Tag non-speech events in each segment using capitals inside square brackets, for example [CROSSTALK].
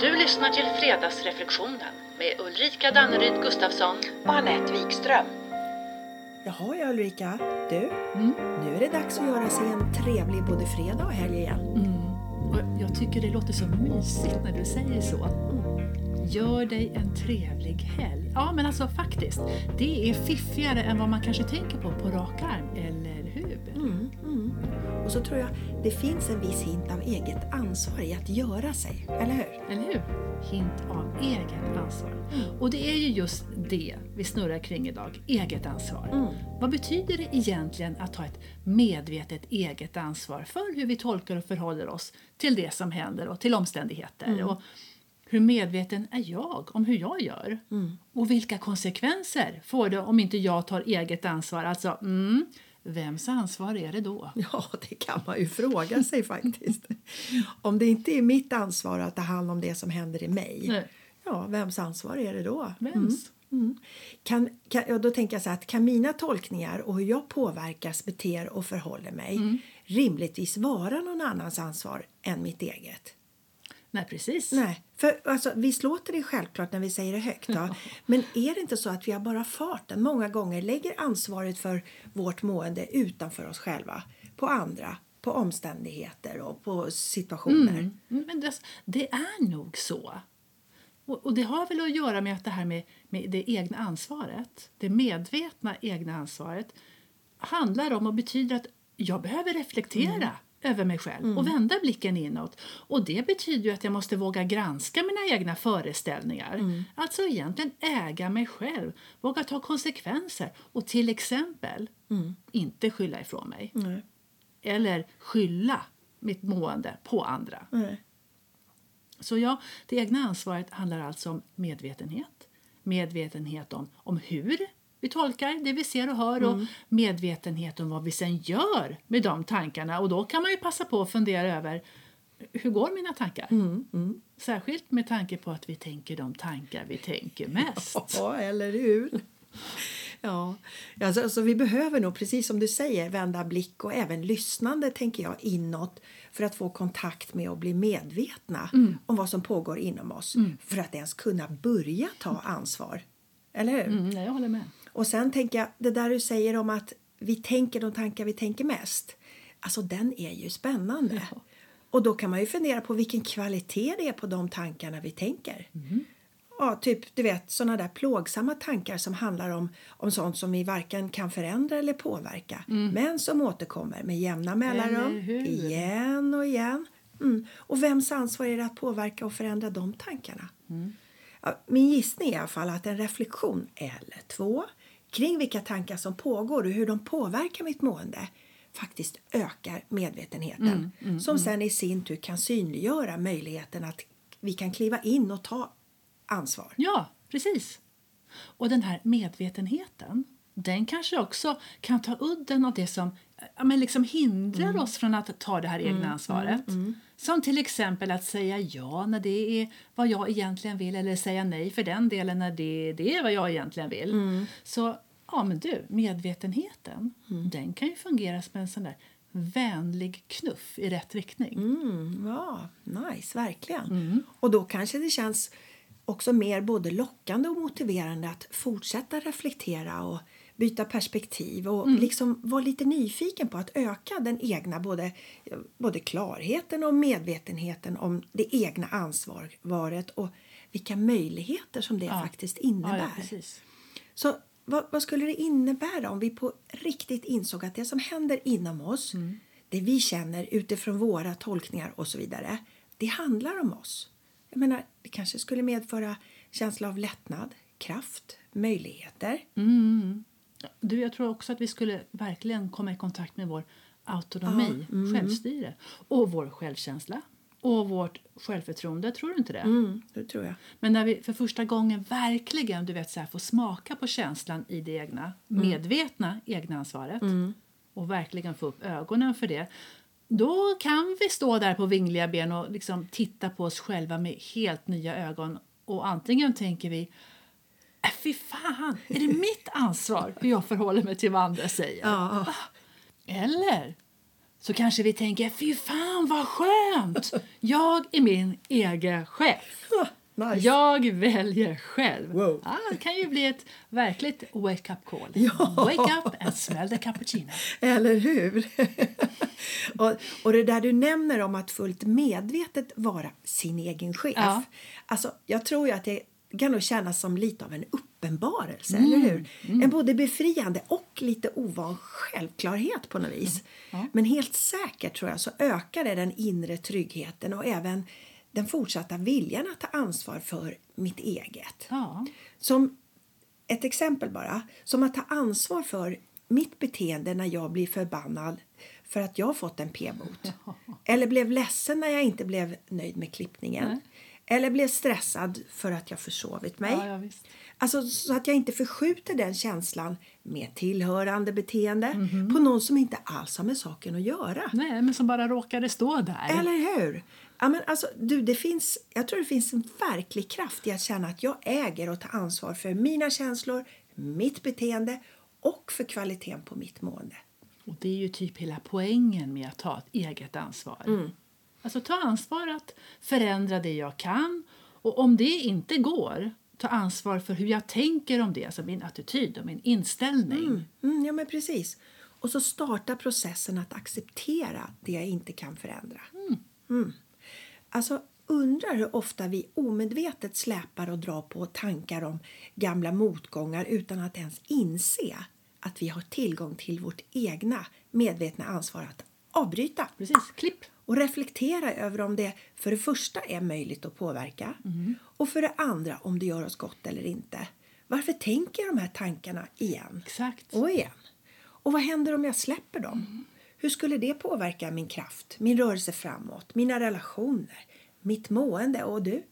Du lyssnar till Fredagsreflektionen med Ulrika Danneryd Gustafsson. och Anette Wikström. Jaha ja Ulrika, du. Mm. Nu är det dags att göra sig en trevlig både fredag och helg igen. Mm. Och jag tycker det låter så mysigt när du säger så. Gör dig en trevlig helg. Ja, men alltså faktiskt. Det är fiffigare än vad man kanske tänker på på rak arm, eller hur? Mm, mm. Och så tror jag det finns en viss hint av eget ansvar i att göra sig, eller hur? Eller hur? Hint av eget ansvar. Och det är ju just det vi snurrar kring idag, eget ansvar. Mm. Vad betyder det egentligen att ta ett medvetet eget ansvar för hur vi tolkar och förhåller oss till det som händer och till omständigheter? Och hur medveten är jag om hur jag gör? Och vilka konsekvenser får det om inte jag tar eget ansvar? Alltså, mm, vems ansvar är det då? [LAUGHS] Ja, det kan man ju fråga sig faktiskt. Om det inte är mitt ansvar att ta hand om det som händer i mig, Nej. ja, vems ansvar är det då? Vems? Mm. Kan, kan, ja, då tänker jag så här att kan mina tolkningar och hur jag påverkas, beter och förhåller mig rimligtvis vara någon annans ansvar än mitt eget? Nej, precis. Nej, för alltså, visst låter det självklart när vi säger det högt. Då? [LAUGHS] Men är det inte så att vi har bara farten många gånger lägger ansvaret för vårt mående utanför oss själva, på andra, på omständigheter och på situationer? Mm, Men det, det är nog så. Och, och det har väl att göra med att det här med, med det egna ansvaret, det medvetna egna ansvaret, handlar om och betyder att jag behöver reflektera över mig själv och vända blicken inåt. Och det betyder ju att jag måste våga granska mina egna föreställningar. Alltså egentligen äga mig själv, våga ta konsekvenser och till exempel inte skylla ifrån mig. Nej. Eller skylla mitt mående på andra. Nej. Så ja, det egna ansvaret handlar alltså om medvetenhet. Medvetenhet om, om hur vi tolkar det vi ser och hör och medvetenhet om vad vi sen gör med de tankarna. Och då kan man ju passa på att fundera över hur går mina tankar? Särskilt med tanke på att vi tänker de tankar vi tänker mest. [LAUGHS] Ja, eller hur? Ja, alltså, alltså, vi behöver nog, precis som du säger, vända blick och även lyssnande tänker jag inåt för att få kontakt med och bli medvetna om vad som pågår inom oss för att ens kunna börja ta ansvar. Eller hur? Mm, jag håller med. Och sen tänker jag, det där du säger om att vi tänker de tankar vi tänker mest. Alltså den är ju spännande. Och då kan man ju fundera på vilken kvalitet det är på de tankarna vi tänker. Ja, typ du vet sådana där plågsamma tankar som handlar om, om sånt som vi varken kan förändra eller påverka. Men som återkommer med jämna mellanrum. Igen och igen. Mm. Och vems ansvar är det att påverka och förändra de tankarna? Ja, min gissning är i alla fall att en reflektion eller två kring vilka tankar som pågår och hur de påverkar mitt mående faktiskt ökar medvetenheten som sen i sin tur kan synliggöra möjligheten att vi kan kliva in och ta ansvar. Ja, precis. Och den här medvetenheten, den kanske också kan ta udden av det som ja, men liksom hindrar Mm. oss från att ta det här egna ansvaret. Som till exempel att säga ja när det är vad jag egentligen vill eller säga nej för den delen när det, det är vad jag egentligen vill. Mm. Så ja, men du, medvetenheten, den kan ju fungera som en sån där vänlig knuff i rätt riktning. Mm, ja, nice, verkligen. Och då kanske det känns också mer både lockande och motiverande att fortsätta reflektera och byta perspektiv och liksom vara lite nyfiken på att öka den egna både, både klarheten och medvetenheten om det egna ansvaret och vilka möjligheter som det Ja. faktiskt innebär. ja. Så vad, vad skulle det innebära om vi på riktigt insåg att det som händer inom oss, det vi känner utifrån våra tolkningar och så vidare, det handlar om oss. Jag menar, det kanske skulle medföra känsla av lättnad, kraft, möjligheter. Du, jag tror också att vi skulle verkligen komma i kontakt med vår autonomi, självstyre och vår självkänsla och vårt självförtroende. Tror du inte det? Mm, det tror jag. Men när vi för första gången verkligen du vet, så här, får smaka på känslan i det egna, medvetna egna ansvaret och verkligen få upp ögonen för det då kan vi stå där på vingliga ben och liksom titta på oss själva med helt nya ögon. Och antingen tänker vi äh, fy fan, är det mitt ansvar hur jag förhåller mig till vad andra säger? Ja. Eller så kanske vi tänker fy fan vad skönt! Jag är min egen chef. Nice. Jag väljer själv. Wow. Ah, det kan ju bli ett verkligt wake-up call. Ja. Wake up and smell the cappuccino. Eller hur? [LAUGHS] och, och det där du nämner om att fullt medvetet vara sin egen chef. Ja. Alltså, jag tror ju att det kan nog kännas som lite av en uppenbarelse, Mm. eller hur? En både befriande och lite ovan självklarhet på något vis. Men helt säkert tror jag så ökar det den inre tryggheten och även den fortsatta viljan att ta ansvar för mitt eget. Ja. Som ett exempel bara, som att ta ansvar för mitt beteende när jag blir förbannad för att jag har fått en p-bot. [LAUGHS] Eller blev ledsen när jag inte blev nöjd med klippningen. Eller blev stressad för att jag försovit mig. Ja, ja, visst. Alltså så att jag inte förskjuter den känslan med tillhörande beteende Mhm. på någon som inte alls har med saken att göra. Nej, men som bara råkade stå där. Eller hur? Ja, men alltså, du, det finns, jag tror det finns en verklig kraft i att känna att jag äger och tar ansvar för mina känslor, mitt beteende och för kvaliteten på mitt mående. Och det är ju typ hela poängen med att ta ett eget ansvar. Alltså ta ansvar att förändra det jag kan och om det inte går, ta ansvar för hur jag tänker om det, alltså min attityd och min inställning. Mm, ja, men precis. Och så starta processen att acceptera det jag inte kan förändra. Mm. Alltså, undrar hur ofta vi omedvetet släpar och drar på tankar om gamla motgångar utan att ens inse att vi har tillgång till vårt egna medvetna ansvar att avbryta Precis, klipp. Och reflektera över om det för det första är möjligt att påverka och för det andra om det gör oss gott eller inte. Varför tänker jag de här tankarna igen Exakt. och igen? Och vad händer om jag släpper dem? Hur skulle det påverka min kraft, min rörelse framåt, mina relationer, mitt mående och du,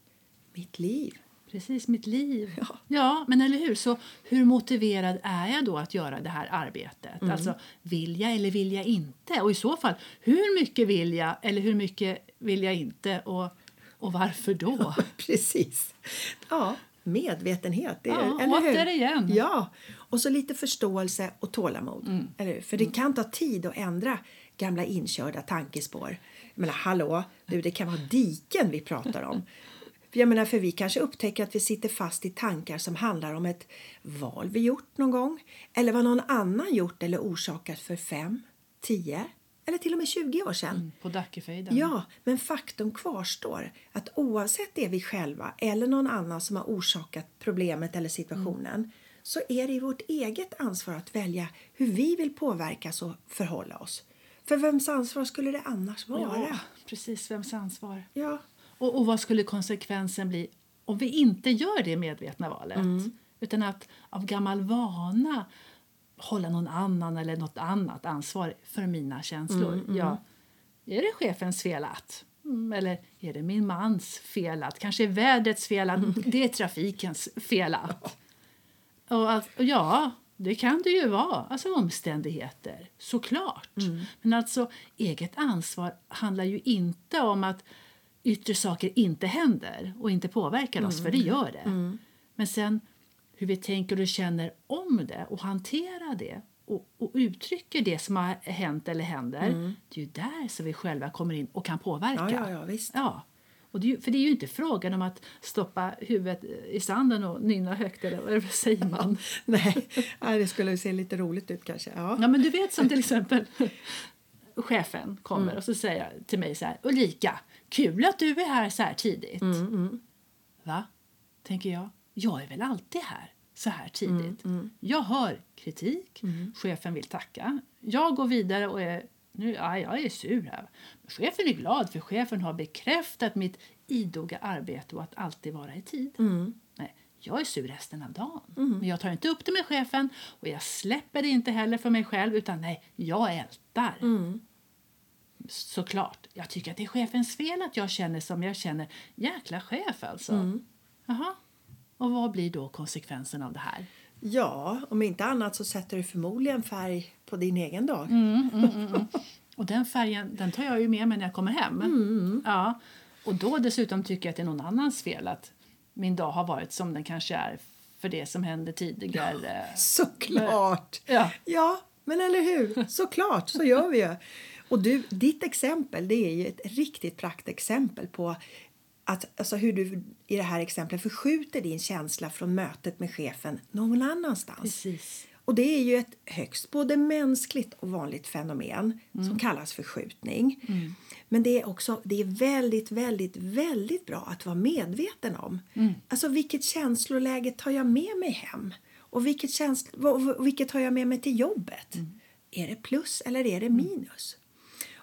mitt liv? Precis, mitt liv. Ja. Ja. men eller hur? Så hur motiverad är jag då att göra det här arbetet? Alltså, vill jag eller vill jag inte? Och i så fall, hur mycket vill jag eller hur mycket vill jag inte? Och, och varför då? [LAUGHS] Precis. Ja, medvetenhet. Det är, Ja, eller hur? återigen. Ja, och så lite förståelse och tålamod. Eller hur? För det kan ta tid att ändra gamla inkörda tankespår. Menar, hallå, du, det kan vara diken vi pratar om. Jag menar, för vi kanske upptäcker att vi sitter fast i tankar som handlar om ett val vi gjort någon gång eller vad någon annan gjort eller orsakat för fem, tio eller till och med 20 år sedan. På Dackefejden. Ja, men faktum kvarstår att oavsett det är vi själva eller någon annan som har orsakat problemet eller situationen så är det i vårt eget ansvar att välja hur vi vill påverkas och förhålla oss. För vems ansvar skulle det annars vara? Ja, precis. Vems ansvar? Ja, Och, och vad skulle konsekvensen bli om vi inte gör det medvetna valet? Utan att av gammal vana hålla någon annan eller något annat ansvar för mina känslor. Ja, är det chefens fel att? Mm, Eller är det min mans fel att? Kanske är vädrets fel att? Det är trafikens fel att? Och att, och ja, det kan det ju vara. Alltså omständigheter, såklart. Men alltså, eget ansvar handlar ju inte om att yttre saker inte händer och inte påverkar oss, för det gör det. Men sen hur vi tänker och känner om det och hanterar det och, och uttrycker det som har hänt eller händer, det är ju där som vi själva kommer in och kan påverka. ja, ja, ja visst. Ja. Och det är ju, för det är ju inte frågan om att stoppa huvudet i sanden och nynna högt, eller vad säger man? Nej, det skulle se lite roligt ut kanske. Ja. Ja, men du vet som till exempel [LAUGHS] chefen kommer och så säger till mig så här, Ulrika, kul att du är här så här tidigt. Va? Tänker jag. Jag är väl alltid här så här tidigt. Jag hör kritik, chefen vill tacka. Jag går vidare och är, nu, ja, jag är sur här. Men chefen är glad för chefen har bekräftat mitt idoga arbete och att alltid vara i tid. Nej, jag är sur resten av dagen. Men jag tar inte upp det med chefen och jag släpper det inte heller för mig själv utan nej, jag ältar. Såklart. Jag tycker att det är chefens fel att jag känner som jag känner. Jäkla chef alltså. Jaha. Och vad blir då konsekvensen av det här? ja, om inte annat så sätter du förmodligen färg på din egen dag. Och den färgen den tar jag ju med mig när jag kommer hem. Ja. Och då dessutom tycker jag att det är någon annans fel att min dag har varit som den kanske är för det som hände tidigare. Såklart! Ja. Ja, men eller hur? Såklart, så gör vi ju. Och du, ditt exempel det är ju ett riktigt praktexempel på att, alltså hur du i det här exemplet förskjuter din känsla från mötet med chefen någon annanstans. Precis. Och det är ju ett högst både mänskligt och vanligt fenomen som kallas förskjutning. Men det är också det är väldigt, väldigt, väldigt bra att vara medveten om. Alltså vilket känsloläge tar jag med mig hem? Och vilket, känslo, och vilket tar jag med mig till jobbet? Är det plus eller är det minus?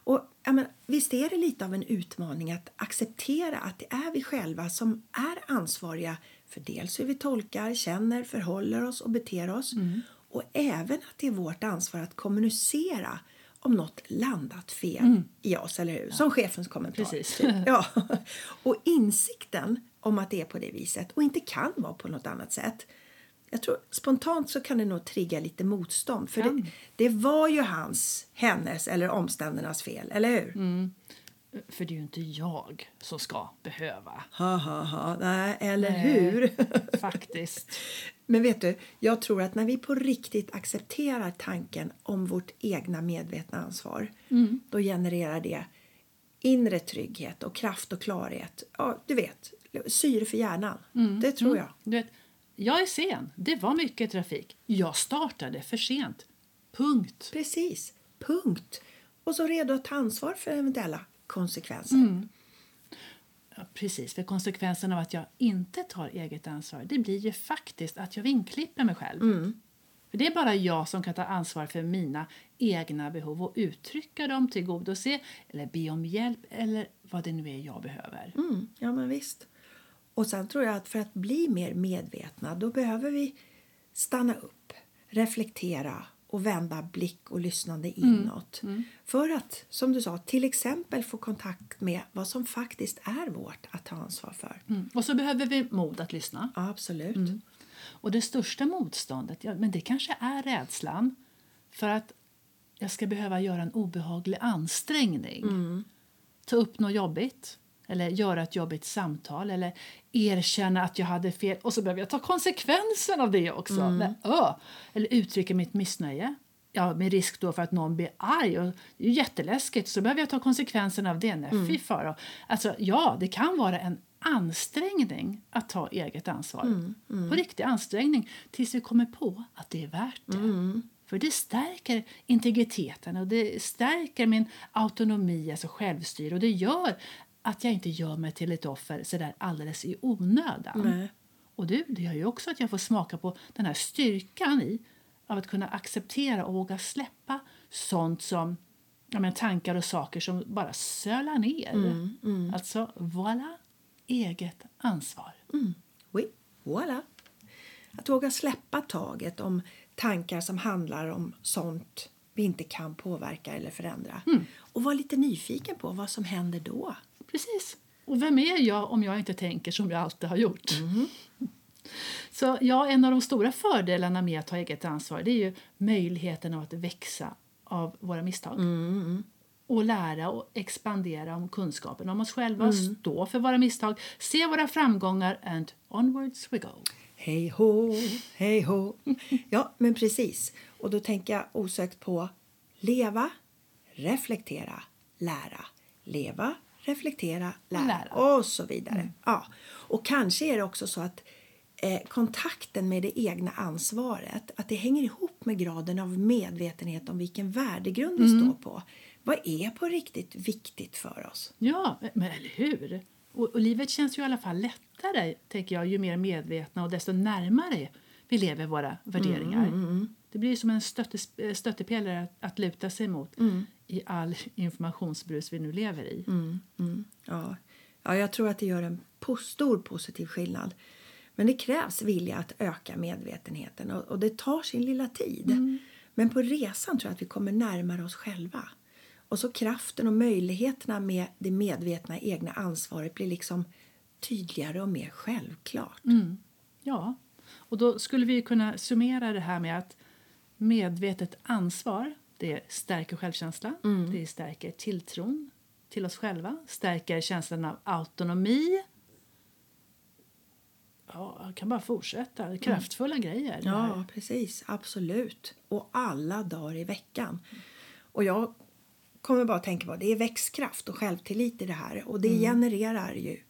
Och ja, men, visst är det lite av en utmaning att acceptera att det är vi själva som är ansvariga för dels hur vi tolkar, känner, förhåller oss och beter oss och även att det är vårt ansvar att kommunicera om något landat fel i oss, eller hur? Som chefens kommentar. Precis. [LAUGHS] Ja. Och insikten om att det är på det viset och inte kan vara på något annat sätt. Jag tror spontant så kan det nog trigga lite motstånd. För det, det var ju hans, hennes eller omständernas fel, eller hur? För det är ju inte jag som ska behöva. Ha, ha, ha. Nej, eller Nej. hur? [LAUGHS] Faktiskt. Men vet du, jag tror att när vi på riktigt accepterar tanken om vårt egna medvetna ansvar, då genererar det inre trygghet och kraft och klarhet. Ja, du vet, syre för hjärnan. Det tror jag. Du vet, jag är sen. Det var mycket trafik. Jag startade för sent. Punkt. Precis. Punkt. Och så redo att ta ansvar för eventuella konsekvenser. Ja, precis, för konsekvensen av att jag inte tar eget ansvar det blir ju faktiskt att jag vinklipper mig själv. För Det är bara jag som kan ta ansvar för mina egna behov och uttrycka dem, tillgodose eller be om hjälp eller vad det nu är jag behöver. Mm, ja, men visst. Och sen tror jag att för att bli mer medvetna då behöver vi stanna upp, reflektera och vända blick och lyssnande inåt. För att, som du sa, till exempel få kontakt med vad som faktiskt är vårt att ta ansvar för. Mm. Och så behöver vi mod att lyssna. Ja, absolut. Och det största motståndet, ja, men det kanske är rädslan för att jag ska behöva göra en obehaglig ansträngning. Ta upp något jobbigt, eller göra ett jobbigt samtal eller erkänna att jag hade fel och så behöver jag ta konsekvensen av det också. Men, ö, eller uttrycka mitt missnöje. Ja, med risk då för att någon blir arg. Och det är jätteläskigt. Så behöver jag ta konsekvensen av det. Nej, fy fara. Alltså, ja, det kan vara en ansträngning att ta eget ansvar. På riktig ansträngning tills vi kommer på att det är värt det. För det stärker integriteten och det stärker min autonomi, alltså självstyre. Och det gör att jag inte gör mig till ett offer så där alldeles i onödan. Nej. Och du, det gör ju också att jag får smaka på den här styrkan i av att kunna acceptera och våga släppa sånt som ja, men, tankar och saker som bara sölar ner. Alltså, voilà, eget ansvar. Oui, voilà. Att våga släppa taget om tankar som handlar om sånt vi inte kan påverka eller förändra. Och vara lite nyfiken på vad som händer då. Precis. Och vem är jag om jag inte tänker som jag alltid har gjort? Så ja, en av de stora fördelarna med att ta eget ansvar det är ju möjligheten att växa av våra misstag. Och lära och expandera om kunskapen om oss själva, stå för våra misstag, se våra framgångar and onwards we go. Hej hå, hej hå. Ja, men precis. Och då tänker jag osökt på leva, reflektera, lära. Leva, reflektera, lära, Lära. och så vidare. Ja. Och kanske är det också så att eh, kontakten med det egna ansvaret att det hänger ihop med graden av medvetenhet om vilken värdegrund vi står på. Vad är på riktigt viktigt för oss? Ja, men eller hur? Och, och livet känns ju i alla fall lättare, tänker jag, ju mer medvetna och desto närmare vi lever våra värderingar. Det blir som en stöttes, stöttepelare att, att luta sig mot i all informationsbrus vi nu lever i. Ja. ja, jag tror att det gör en po- stor positiv skillnad. Men det krävs vilja att öka medvetenheten och, och det tar sin lilla tid. Men på resan tror jag att vi kommer närmare oss själva. Och så kraften och möjligheterna med det medvetna egna ansvaret blir liksom tydligare och mer självklart. Ja, och då skulle vi kunna summera det här med att medvetet ansvar det stärker självkänslan, det stärker tilltron till oss själva, stärker känslan av autonomi. Ja, jag kan bara fortsätta. Kraftfulla grejer. det här. Ja, precis. Absolut. Och alla dagar i veckan. Och jag kommer bara att tänka på det är växtkraft och självtillit i det här och det genererar ju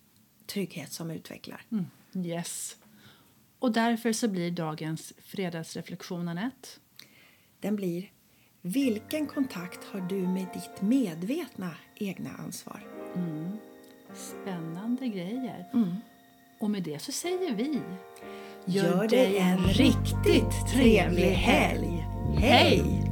trygghet som utvecklar. Mm. Yes. Och därför så blir dagens fredagsreflektion Anette. Den blir Vilken kontakt har du med ditt medvetna egna ansvar? Spännande grejer. Mm. Och med det så säger vi Gör dig en riktigt trevlig helg. Hej!